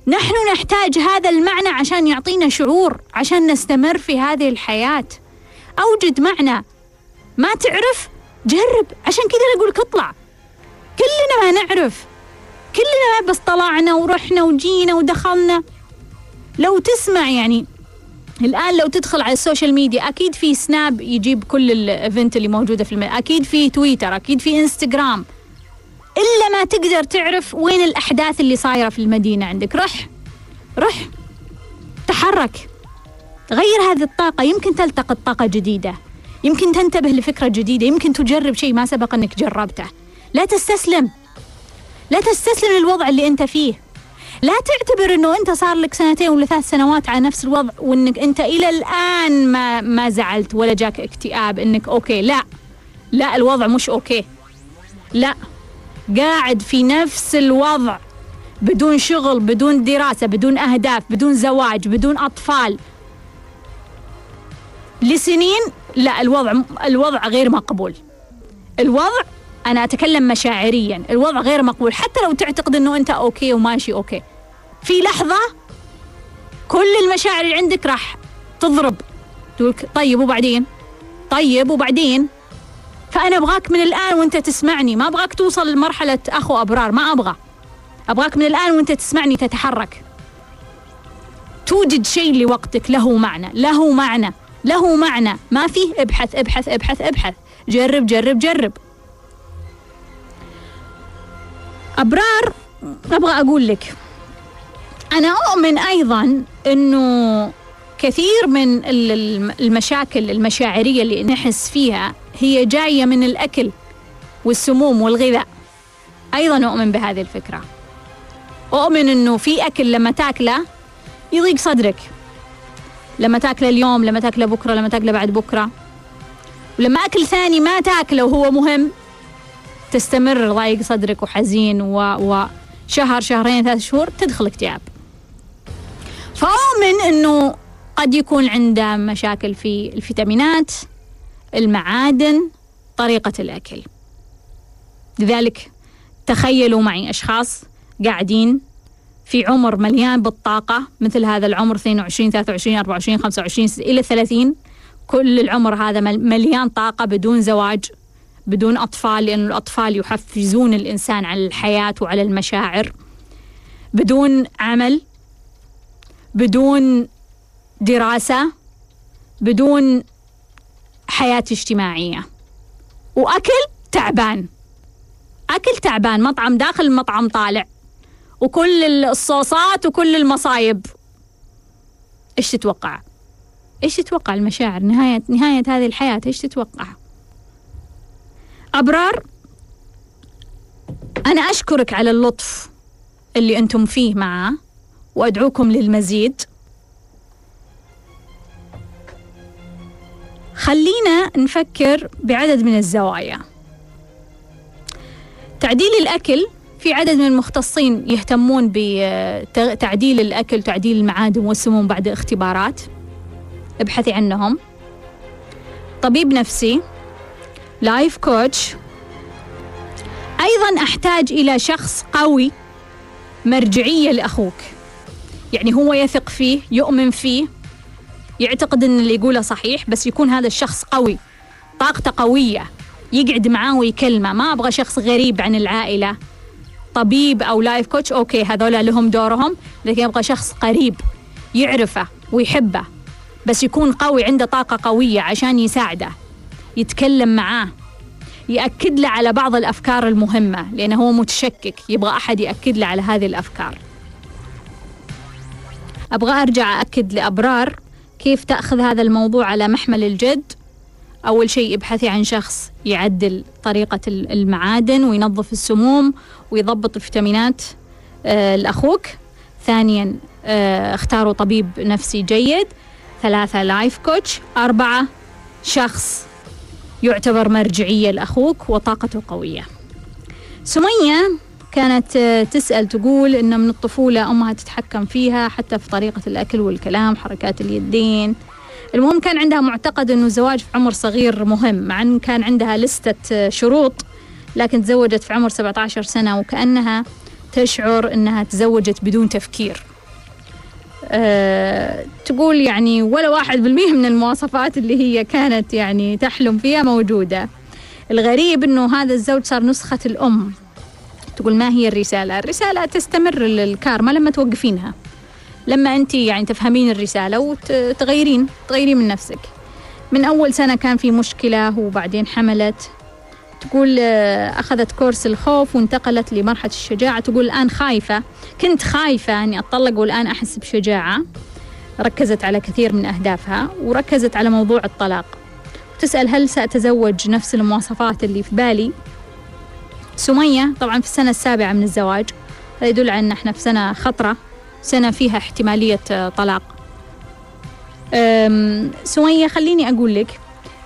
S1: نحن نحتاج هذا المعنى عشان يعطينا شعور عشان نستمر في هذه الحياة. أوجد معنى. ما تعرف؟ جرب. عشان كذا أقولك اطلع. كلنا ما نعرف. كلنا بس طلعنا ورحنا وجينا ودخلنا. لو تسمع يعني الآن لو تدخل على ال social media أكيد في سناب يجيب كل ال event اللي موجودة في المدينة. أكيد في تويتر أكيد في إنستغرام. إلا ما تقدر تعرف وين الأحداث اللي صايرة في المدينة عندك. رح رح تحرك. غير هذه الطاقة يمكن تلتقط طاقة جديدة. يمكن تنتبه لفكرة جديدة يمكن تجرب شيء ما سبق إنك جربته. لا تستسلم. لا تستسلم للوضع اللي أنت فيه. لا تعتبر إنه أنت صار لك سنتين ولا ثلاث سنوات على نفس الوضع وإنك أنت إلى الآن ما ما زعلت ولا جاك اكتئاب إنك أوكي. لا. لا الوضع مش okay. لا. قاعد في نفس الوضع. بدون شغل بدون دراسة بدون أهداف بدون زواج بدون أطفال. لسنين لا الوضع الوضع غير مقبول. الوضع أنا أتكلم مشاعريا الوضع غير مقبول حتى لو تعتقد أنه أنت okay وماشي okay. في لحظة كل المشاعر اللي عندك راح تضرب. تقول طيب وبعدين؟ طيب وبعدين؟ فأنا أبغاك من الآن وأنت تسمعني. ما أبغاك توصل لمرحلة أخو أبرار ما أبغى. أبغاك من الآن وأنت تسمعني تتحرك. توجد شيء لوقتك له معنى له معنى له معنى. ما فيه ابحث ابحث ابحث ابحث. جرب جرب جرب. أبرار أبغى أقول لك. أنا أؤمن أيضا أنه كثير من المشاكل المشاعرية اللي نحس فيها هي جاية من الأكل والسموم والغذاء. أيضا أؤمن بهذه الفكرة. أؤمن أنه في أكل لما تاكله يضيق صدرك. لما تاكله اليوم لما تاكله بكرة لما تاكله بعد بكرة. ولما أكل ثاني ما تاكله وهو مهم. تستمر ضايق صدرك وحزين و... وشهر شهرين ثلاث شهور تدخل اكتئاب. فأؤمن أنه قد يكون عنده مشاكل في الفيتامينات المعادن طريقة الأكل. لذلك تخيلوا معي أشخاص قاعدين في عمر مليان بالطاقة مثل هذا العمر 22 23 24 25 إلى 30 كل العمر هذا مليان طاقة بدون زواج. بدون أطفال لأن الأطفال يحفزون الإنسان على الحياة وعلى المشاعر. بدون عمل بدون دراسة بدون حياة اجتماعية. وأكل تعبان. أكل تعبان مطعم داخل المطعم طالع. وكل الصوصات وكل المصايب. إيش تتوقع؟ إيش تتوقع المشاعر؟ نهاية نهاية هذه الحياة إيش تتوقع؟ أبرار أنا أشكرك على اللطف اللي أنتم فيه معه وأدعوكم للمزيد. خلينا نفكر بعدد من الزوايا. تعديل الأكل في عدد من المختصين يهتمون بتعديل الأكل تعديل المعادن والسموم بعد اختبارات. ابحثي عنهم. طبيب نفسي. life coach أيضا أحتاج إلى شخص قوي مرجعية لأخوك. يعني هو يثق فيه يؤمن فيه. يعتقد أن اللي يقوله صحيح بس يكون هذا الشخص قوي طاقته قوية يقعد معاه ويكلمه. ما أبغى شخص غريب عن العائلة. طبيب أو life coach okay هذولا لهم دورهم لكن أبغى شخص قريب يعرفه ويحبه. بس يكون قوي عنده طاقة قوية عشان يساعده. يتكلم معاه يأكد له على بعض الأفكار المهمة لأنه هو متشكك يبغى أحد يأكد له على هذه الأفكار. أبغى أرجع أكد لأبرار كيف تأخذ هذا الموضوع على محمل الجد. أول شيء ابحثي عن شخص يعدل طريقة المعادن وينظف السموم ويضبط الفيتامينات آه لأخوك. ثانيا آه اختاروا طبيب نفسي جيد. ثلاثة لايف كوتش أربعة شخص يعتبر مرجعية لأخوك وطاقته قوية. سمية كانت تسأل تقول إن من الطفولة أمها تتحكم فيها حتى في طريقة الأكل والكلام حركات اليدين. المهم كان عندها معتقد أنه الزواج في عمر صغير مهم مع أن كان عندها لستة شروط لكن تزوجت في عمر 17 سنة وكأنها تشعر أنها تزوجت بدون تفكير. أه تقول يعني ولا واحد بالمية من المواصفات اللي هي كانت يعني تحلم فيها موجودة. الغريب أنه هذا الزوج صار نسخة الأم. تقول ما هي الرسالة؟ الرسالة تستمر الكارما لما توقفينها. لما أنت يعني تفهمين الرسالة وتغيرين تغيرين من نفسك. من أول سنة كان في مشكلة وبعدين حملت. تقول آه، أخذت كورس الخوف وانتقلت لمرحلة الشجاعة. تقول الآن خايفة. كنت خايفة أني أطلق والآن أحس بشجاعة. ركزت على كثير من أهدافها وركزت على موضوع الطلاق. تسأل هل سأتزوج نفس المواصفات اللي في بالي؟ سمية طبعا في السنة السابعة من الزواج هذا يدل على أن إحنا في سنة خطرة سنة فيها احتمالية آه، طلاق. سمية خليني أقول لك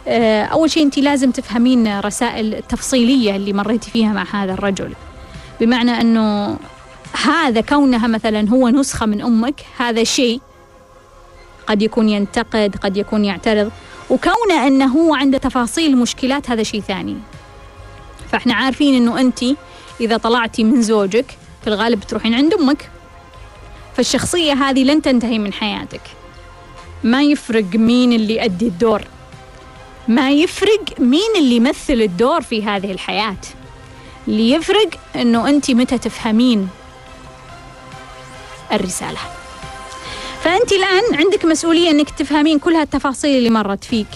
S1: أول شيء أنت لازم تفهمين رسائل التفصيلية اللي مريتي فيها مع هذا الرجل. بمعنى أنه هذا كونها مثلا هو نسخة من أمك هذا شيء قد يكون ينتقد قد يكون يعترض. وكونه أنه هو عنده تفاصيل مشكلات هذا شيء ثاني. فإحنا عارفين أنه أنت إذا طلعتي من زوجك في الغالب بتروحين عند أمك. فالشخصية هذه لن تنتهي من حياتك. ما يفرق مين اللي يؤدي الدور. ما يفرق مين اللي يمثل الدور في هذه الحياة. اللي يفرق إنه انت متى تفهمين الرسالة. فانت الآن عندك مسؤولية إنك تفهمين كل هالتفاصيل اللي مرت فيك.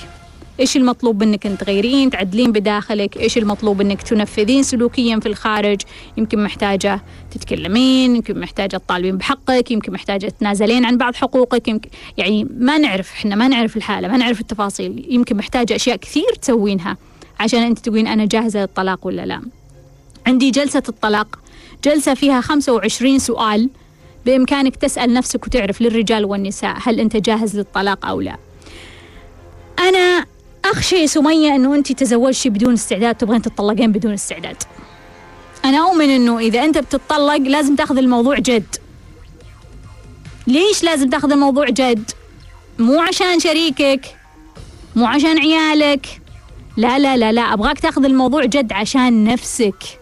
S1: إيش المطلوب منك ان تغيرين تعدلين بداخلك إيش المطلوب إنك تنفذين سلوكيا في الخارج؟ يمكن محتاجة تتكلمين يمكن محتاجة تطالبين بحقك يمكن محتاجة تنازلين عن بعض حقوقك يمكن يعني ما نعرف إحنا ما نعرف الحالة ما نعرف التفاصيل يمكن محتاجة أشياء كثير تسوينها عشان أنت تقولين أنا جاهزة للطلاق ولا لا. عندي جلسة الطلاق جلسة فيها 25 سؤال بإمكانك تسأل نفسك وتعرف للرجال والنساء هل أنت جاهز للطلاق أو لا. أنا أخشى سمية أنه أنت تزوجتي بدون استعداد تبغين تطلقين بدون استعداد. أنا أؤمن أنه إذا أنت بتطلق لازم تأخذ الموضوع جد. ليش لازم تأخذ الموضوع جد؟ مو عشان شريكك مو عشان عيالك. لا لا لا لا أبغاك تأخذ الموضوع جد عشان نفسك.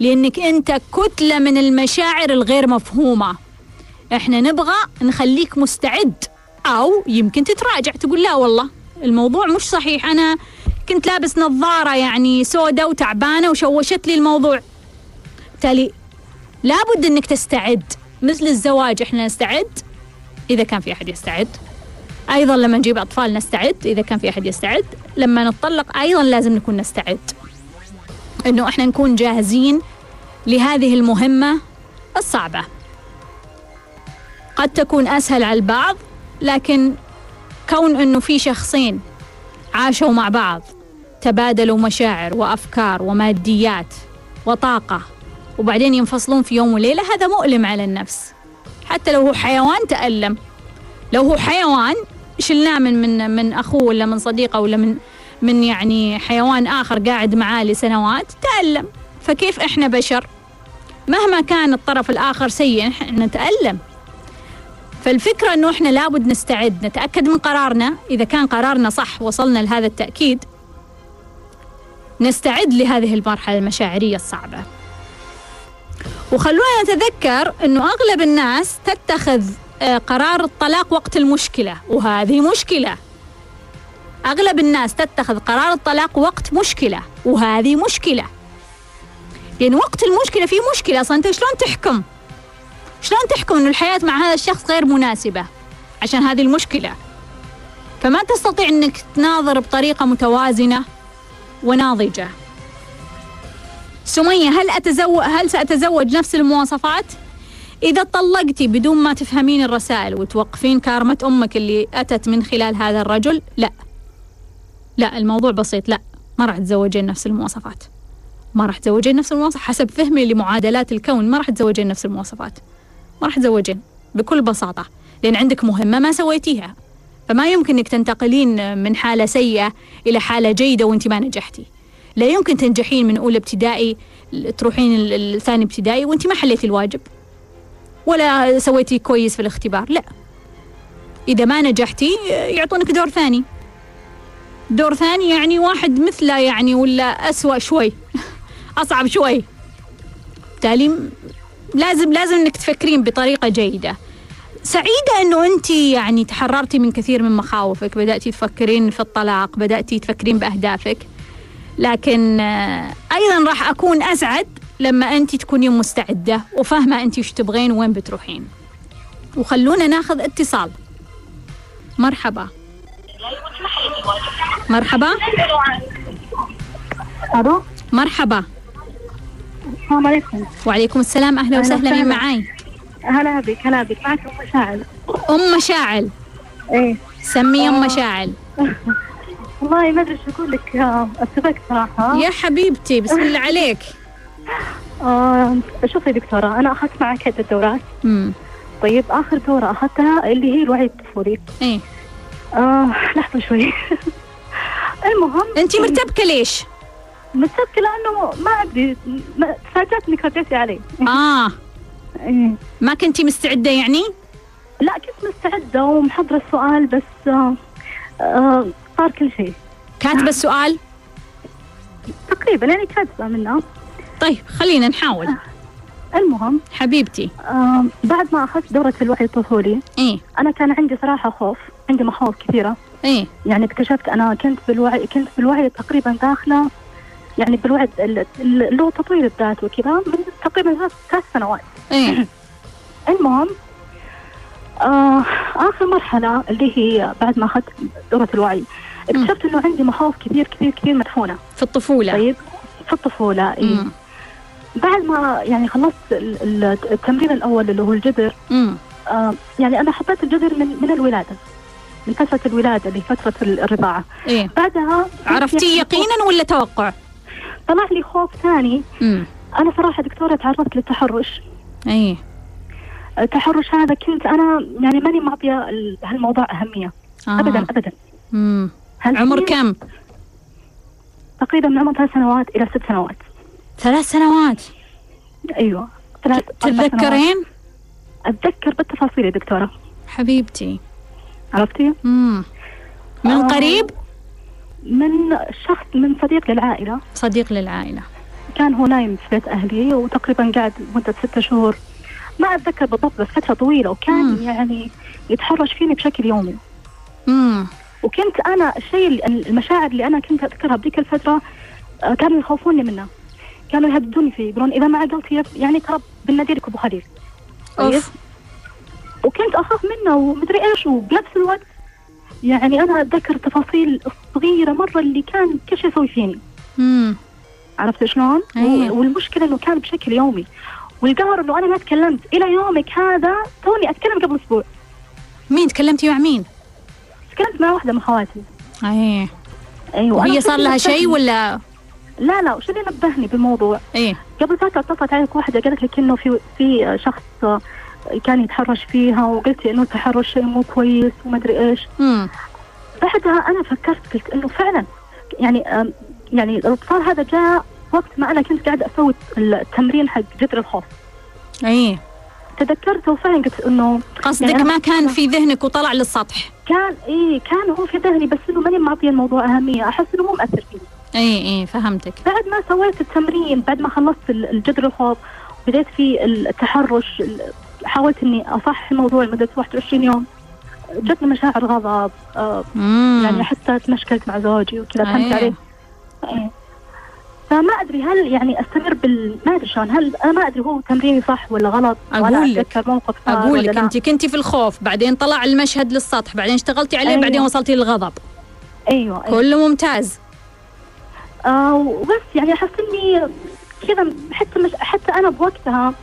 S1: لأنك أنت كتلة من المشاعر الغير مفهومة. إحنا نبغى نخليك مستعد أو يمكن تتراجع تقول لا والله. الموضوع مش صحيح. أنا كنت لابس نظارة يعني سودة وتعبانة وشوشت لي الموضوع. بالتالي لابد أنك تستعد. مثل الزواج إحنا نستعد إذا كان في أحد يستعد. أيضا لما نجيب أطفال نستعد إذا كان في أحد يستعد. لما نتطلق أيضا لازم نكون نستعد. أنه إحنا نكون جاهزين لهذه المهمة الصعبة. قد تكون أسهل على البعض لكن كون أنه في شخصين عاشوا مع بعض تبادلوا مشاعر وأفكار وماديات وطاقة وبعدين ينفصلون في يوم وليلة هذا مؤلم على النفس. حتى لو هو حيوان تألم. لو هو حيوان شلناه من من من أخوه ولا من صديقه ولا من من يعني حيوان آخر قاعد معاه لسنوات تألم. فكيف إحنا بشر؟ مهما كان الطرف الآخر سيء إحنا نتألم. فالفكرة أنه إحنا لابد نستعد نتأكد من قرارنا. إذا كان قرارنا صح وصلنا لهذا التأكيد نستعد لهذه المرحلة المشاعرية الصعبة. وخلونا نتذكر أنه أغلب الناس تتخذ آه، قرار الطلاق وقت المشكلة وهذه مشكلة. أغلب الناس تتخذ قرار الطلاق وقت مشكلة وهذه مشكلة. لأن يعني وقت المشكلة في مشكلة أصلا أنت شلون تحكم؟ شلون تحكم أن الحياة مع هذا الشخص غير مناسبة عشان هذه المشكلة؟ فما تستطيع أنك تناظر بطريقة متوازنة وناضجة. سمية هل أتزوج هل سأتزوج نفس المواصفات؟ إذا طلقتي بدون ما تفهمين الرسائل وتوقفين كارمة أمك اللي أتت من خلال هذا الرجل لا. لا الموضوع بسيط لا. ما راح تزوجين نفس المواصفات. ما راح تزوجين نفس المواصفات حسب فهمي لمعادلات الكون ما راح تزوجين نفس المواصفات. ما راح تزوجين بكل بساطة لأن عندك مهمة ما سويتيها. فما يمكن إنك تنتقلين من حالة سيئة إلى حالة جيدة وانت ما نجحتي. لا يمكن تنجحين من أولى ابتدائي تروحين الثاني ابتدائي وانت ما حليتي الواجب. ولا سويتي كويس في الاختبار لا. إذا ما نجحتي يعطونك دور ثاني. دور ثاني يعني واحد مثله يعني ولا أسوأ شوي أصعب شوي. بالتالي لازم لازم انك تفكرين بطريقة جيدة. سعيدة أنه أنت يعني تحررتي من كثير من مخاوفك بدأتي تفكرين في الطلاق بدأتي تفكرين بأهدافك. لكن آه، أيضا راح أكون أسعد لما أنت تكونين مستعدة وفاهمة أنت وش تبغين وين بتروحين. وخلونا ناخذ اتصال. مرحبا. مرحبا. مرحبا.
S6: السلام عليكم.
S1: وعليكم السلام أهلا وسهلا مين معاي؟
S6: هلا بك هلا بك. معك أم مشاعل.
S1: أم مشاعل.
S6: إيه.
S1: سمي أم مشاعل.
S6: والله ما أدري شو أقول لك. أتفق صراحة.
S1: يا حبيبتي بسم الله عليك.
S6: آه شوفي دكتورة أنا أخذت معك عده دورات
S1: امم
S6: طيب آخر دورة أخذتها اللي هي الوعي الطفولي.
S1: إيه.
S6: آه لحظة شوي. المهم
S1: انت مرتبكة ليش؟
S6: مرتبكه لأنه ما أدري تفاجات انك رديتي علي
S1: آه.
S6: إيه.
S1: ما كنتي مستعدة يعني؟
S6: لا كنت مستعدة ومحضرة السؤال بس آه آه صار كل شيء.
S1: كاتبة السؤال؟
S6: تقريبا يعني كاتبة منه.
S1: طيب خلينا نحاول.
S6: المهم
S1: حبيبتي.
S6: آه بعد ما أخذت دورة الوعي الطفولي
S1: إيه.
S6: أنا كان عندي صراحة خوف عندي مخاوف كثيرة.
S1: إيه.
S6: يعني اكتشفت أنا كنت بالوعي كنت بالوعي تقريبا داخلة يعني بالوعي اللي هو تطوير الذات وكذا من تقريبا ثلاث سنوات.
S1: إيه.
S6: المهم آه آخر مرحلة اللي هي بعد ما أخذت دورة الوعي. اكتشفت إنه عندي مخاوف كثير كثير كثير مدفونة.
S1: في الطفولة.
S6: طيب في الطفولة اي بعد ما يعني خلصت التمرين الأول اللي هو الجذر آه يعني أنا حطيت الجذر من من الولادة من فترة الولادة لفتره الرضاعة.
S1: إيه؟
S6: بعدها
S1: عرفتي
S6: يعني
S1: يقينا ولا توقع؟
S6: طلع لي خوف ثاني
S1: مم.
S6: أنا صراحة دكتورة تعرضت للتحرش
S1: إيه
S6: التحرش هذا كنت أنا يعني ماني معطيه هالموضوع أهمية
S1: آه.
S6: ابدا ابدا
S1: امم عمر كم؟
S6: تقريبا من عمر ثلاث سنوات إلى ست سنوات
S1: ثلاث سنوات
S6: أيوه ثلاث
S1: تتذكرين؟
S6: أتذكر بالتفاصيل يا دكتورة
S1: حبيبتي
S6: عرفتي؟
S1: امم من
S6: آه.
S1: قريب؟
S6: من شخص من صديق للعائلة.
S1: صديق للعائلة.
S6: كان هو نايم في بيت أهلي وتقريبا قاعد مدة ستة شهور. ما أتذكر بالضبط بس فترة طويلة وكان
S1: مم.
S6: يعني يتحرش فيني بشكل يومي.
S1: امم
S6: وكنت أنا الشيء المشاعر اللي أنا كنت أذكرها بذيك الفترة آه، كانوا يخوفوني منه كانوا يهددوني فيه يقولون إذا ما عقلت يعني ترى بالناديرك ابو خليل طيب. وكنت أخاف منه ومدري إيش وبنفس الوقت يعني أنا أتذكر التفاصيل الصغيره مرة اللي كان كل شيء يسوي فيني.
S1: امم
S6: عرفت شلون؟
S1: أيه.
S6: والمشكلة إنه كان بشكل يومي. والقهر إنه أنا ما تكلمت. إلى يومك هذا توني أتكلم قبل أسبوع.
S1: مين؟ تكلمتي مع مين؟
S6: تكلمت مع واحدة من خواتي.
S1: أيه.
S6: أيوه
S1: وهي صار لها شيء. ولا؟
S6: لا لا وش اللي نبهني بالموضوع؟
S1: إيه.
S6: قبل فترة اتصلت عليك واحدة قالت لك إنه في في شخص كان يتحرش فيها وقلتي إنه التحرش شيء مو كويس وما أدري إيش.
S1: امم
S6: بعدها أنا فكرت قلت إنه فعلا يعني يعني الاتصال هذا جاء وقت ما أنا كنت قاعدة أسوي التمرين حق جذر الخوف.
S1: أي.
S6: تذكرته وفعلا قلت إنه
S1: قصدك يعني ما كان في ذهنك وطلع للسطح؟
S6: كان إي كان هو في ذهني بس إنه ماني معطيه الموضوع أهمية. أحس إنه مو مأثر فيني
S1: أي إي فهمتك.
S6: بعد ما سويت التمرين بعد ما خلصت الجذر الخوف بديت في التحرش حاولت إني أصحح الموضوع لمدة 21 يوم. جتني مشاعر غضب آه يعني حتى تمشكلت مع زوجي وكذا فهمت عليه إيه. فما أدري هل يعني أستمر بال ما أدري شلون. هل أنا ما أدري هو تمريني صح ولا غلط؟
S1: أقول لك
S6: موقف
S1: أقول لك أنت كنتي في الخوف بعدين طلع المشهد للسطح بعدين اشتغلتي عليه أيوة. بعدين وصلتي للغضب.
S6: أيوه,
S1: أيوة. كله ممتاز.
S6: آه وبس يعني أحس إني كذا حتى مش حتى أنا بوقتها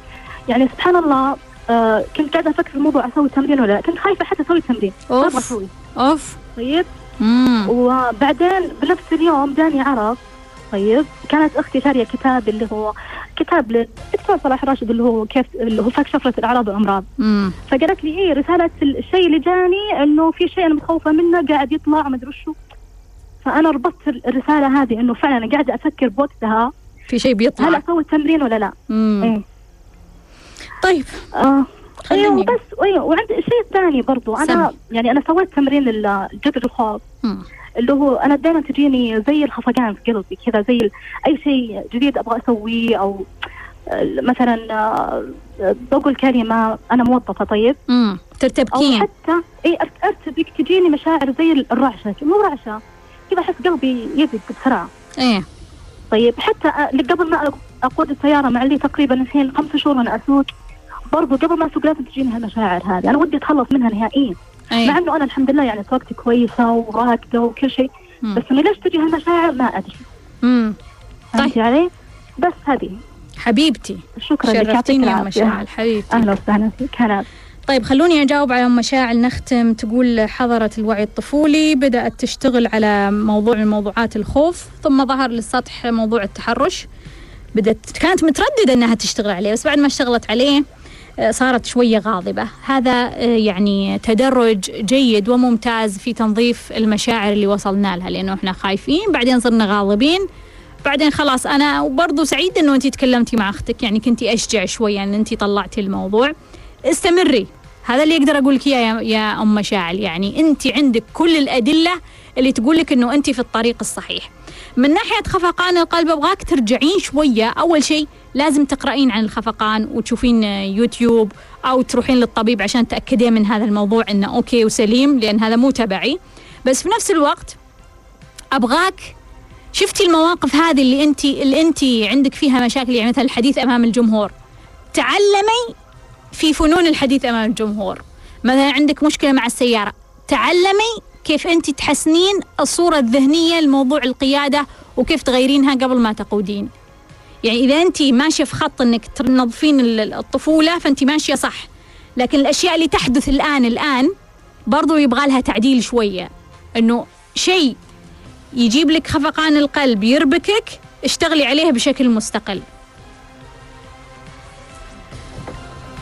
S6: يعني سبحان الله آه كنت قاعدة أفكر في الموضوع أسوي تمرين ولا لا؟ كنت خايفة حتى أسوي تمرين
S1: أوف. أسوي.
S6: أوف. طيب.
S1: مم.
S6: وبعدين بنفس اليوم جاني عرض طيب. كانت أختي شارية كتاب اللي هو كتاب للدكتور صلاح راشد اللي هو كيف اللي هو فك شفرة الأعراض والأمراض. فقالت لي إيه رسالة الشيء اللي جاني إنه في شيء أنا متخوفه منه قاعد يطلع ما أدري وشو. فأنا ربطت الرسالة هذه إنه فعلا أنا قاعدة أفكر بوقتها
S1: في شيء بيطلع.
S6: هل أسوي التمرين ولا لا؟
S1: امم إيه؟ طيب.
S6: آه. أيوه بس أيوه وعندي الشيء الثاني برضو. أنا سم. يعني أنا سويت تمرين للجذر الخوف. اللي هو أنا دائما تجيني زي الخفقان في قلبي كذا زي أي شيء جديد أبغى أسويه أو مثلا آه، بقول كلمة أنا موظفة طيب؟
S1: امم ترتبكين.
S6: أو حتى اي أرتبك تجيني مشاعر زي الرعشة. مو رعشة كذا أحس قلبي يدق بسرعة.
S1: إيه.
S6: طيب حتى قبل ما أقود السيارة مع لي تقريبا الحين خمس شهور وأنا أسوق برضو قبل ما أسوق لازم تجيني هالمشاعر هذه. أنا ودي أتخلص منها نهائيا.
S1: أيه.
S6: مع إنه أنا الحمد لله يعني سواقتي كويسة وراكده وكل شيء. بس انه ليش تجي هالمشاعر؟ ما أدري.
S1: امم
S6: طيب. علي؟ بس هذه.
S1: حبيبتي.
S6: شكرا لك.
S1: يا مشاعل حبيبتي.
S6: أهلا وسهلا فيك. هلا
S1: طيب خلوني أجاوب على مشاعل نختم. تقول حضرت الوعي الطفولي بدأت تشتغل على موضوع من موضوعات الخوف ثم ظهر للسطح موضوع التحرش. بدأت كانت مترددة أنها تشتغل عليه بس بعد ما اشتغلت عليه صارت شوية غاضبة. هذا آه، يعني تدرج جيد وممتاز في تنظيف المشاعر اللي وصلنا لها لأنه إحنا خايفين بعدين صرنا غاضبين بعدين خلاص أنا وبرضه سعيدة أنه أنت تكلمتي مع أختك يعني كنتي أشجع شوية أن أنت طلعتي الموضوع. استمري. هذا اللي أقدر أقول لك إياه يا أم مشاعل يعني انت عندك كل الأدلة اللي تقول لك إنه انت في الطريق الصحيح. من ناحية خفقان القلب أبغاك ترجعين شوية. أول شيء لازم تقرأين عن الخفقان وتشوفين يوتيوب أو تروحين للطبيب عشان تأكدين من هذا الموضوع إنه أوكي وسليم لأن هذا مو تبعي. بس في نفس الوقت أبغاك شفتي المواقف هذه اللي انت اللي انت عندك فيها مشاكل؟ يعني مثلا الحديث أمام الجمهور. تعلمي في فنون الحديث أمام الجمهور. مثلا عندك مشكلة مع السيارة. تعلمي كيف أنت تحسنين الصورة الذهنية لموضوع القيادة وكيف تغيرينها قبل ما تقودين؟ يعني إذا أنت ماشية في خط إنك تنظفين الطفولة فأنت ماشية صح لكن الأشياء اللي تحدث الآن الآن برضو يبغى لها تعديل شوية إنه شيء يجيب لك خفقان القلب يربكك اشتغلي عليه بشكل مستقل.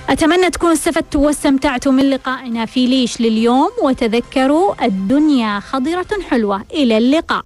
S1: أتمنى تكونوا استفدتوا واستمتعتوا من لقائنا في ليش لليوم وتذكروا الدنيا خضرة حلوة. إلى اللقاء.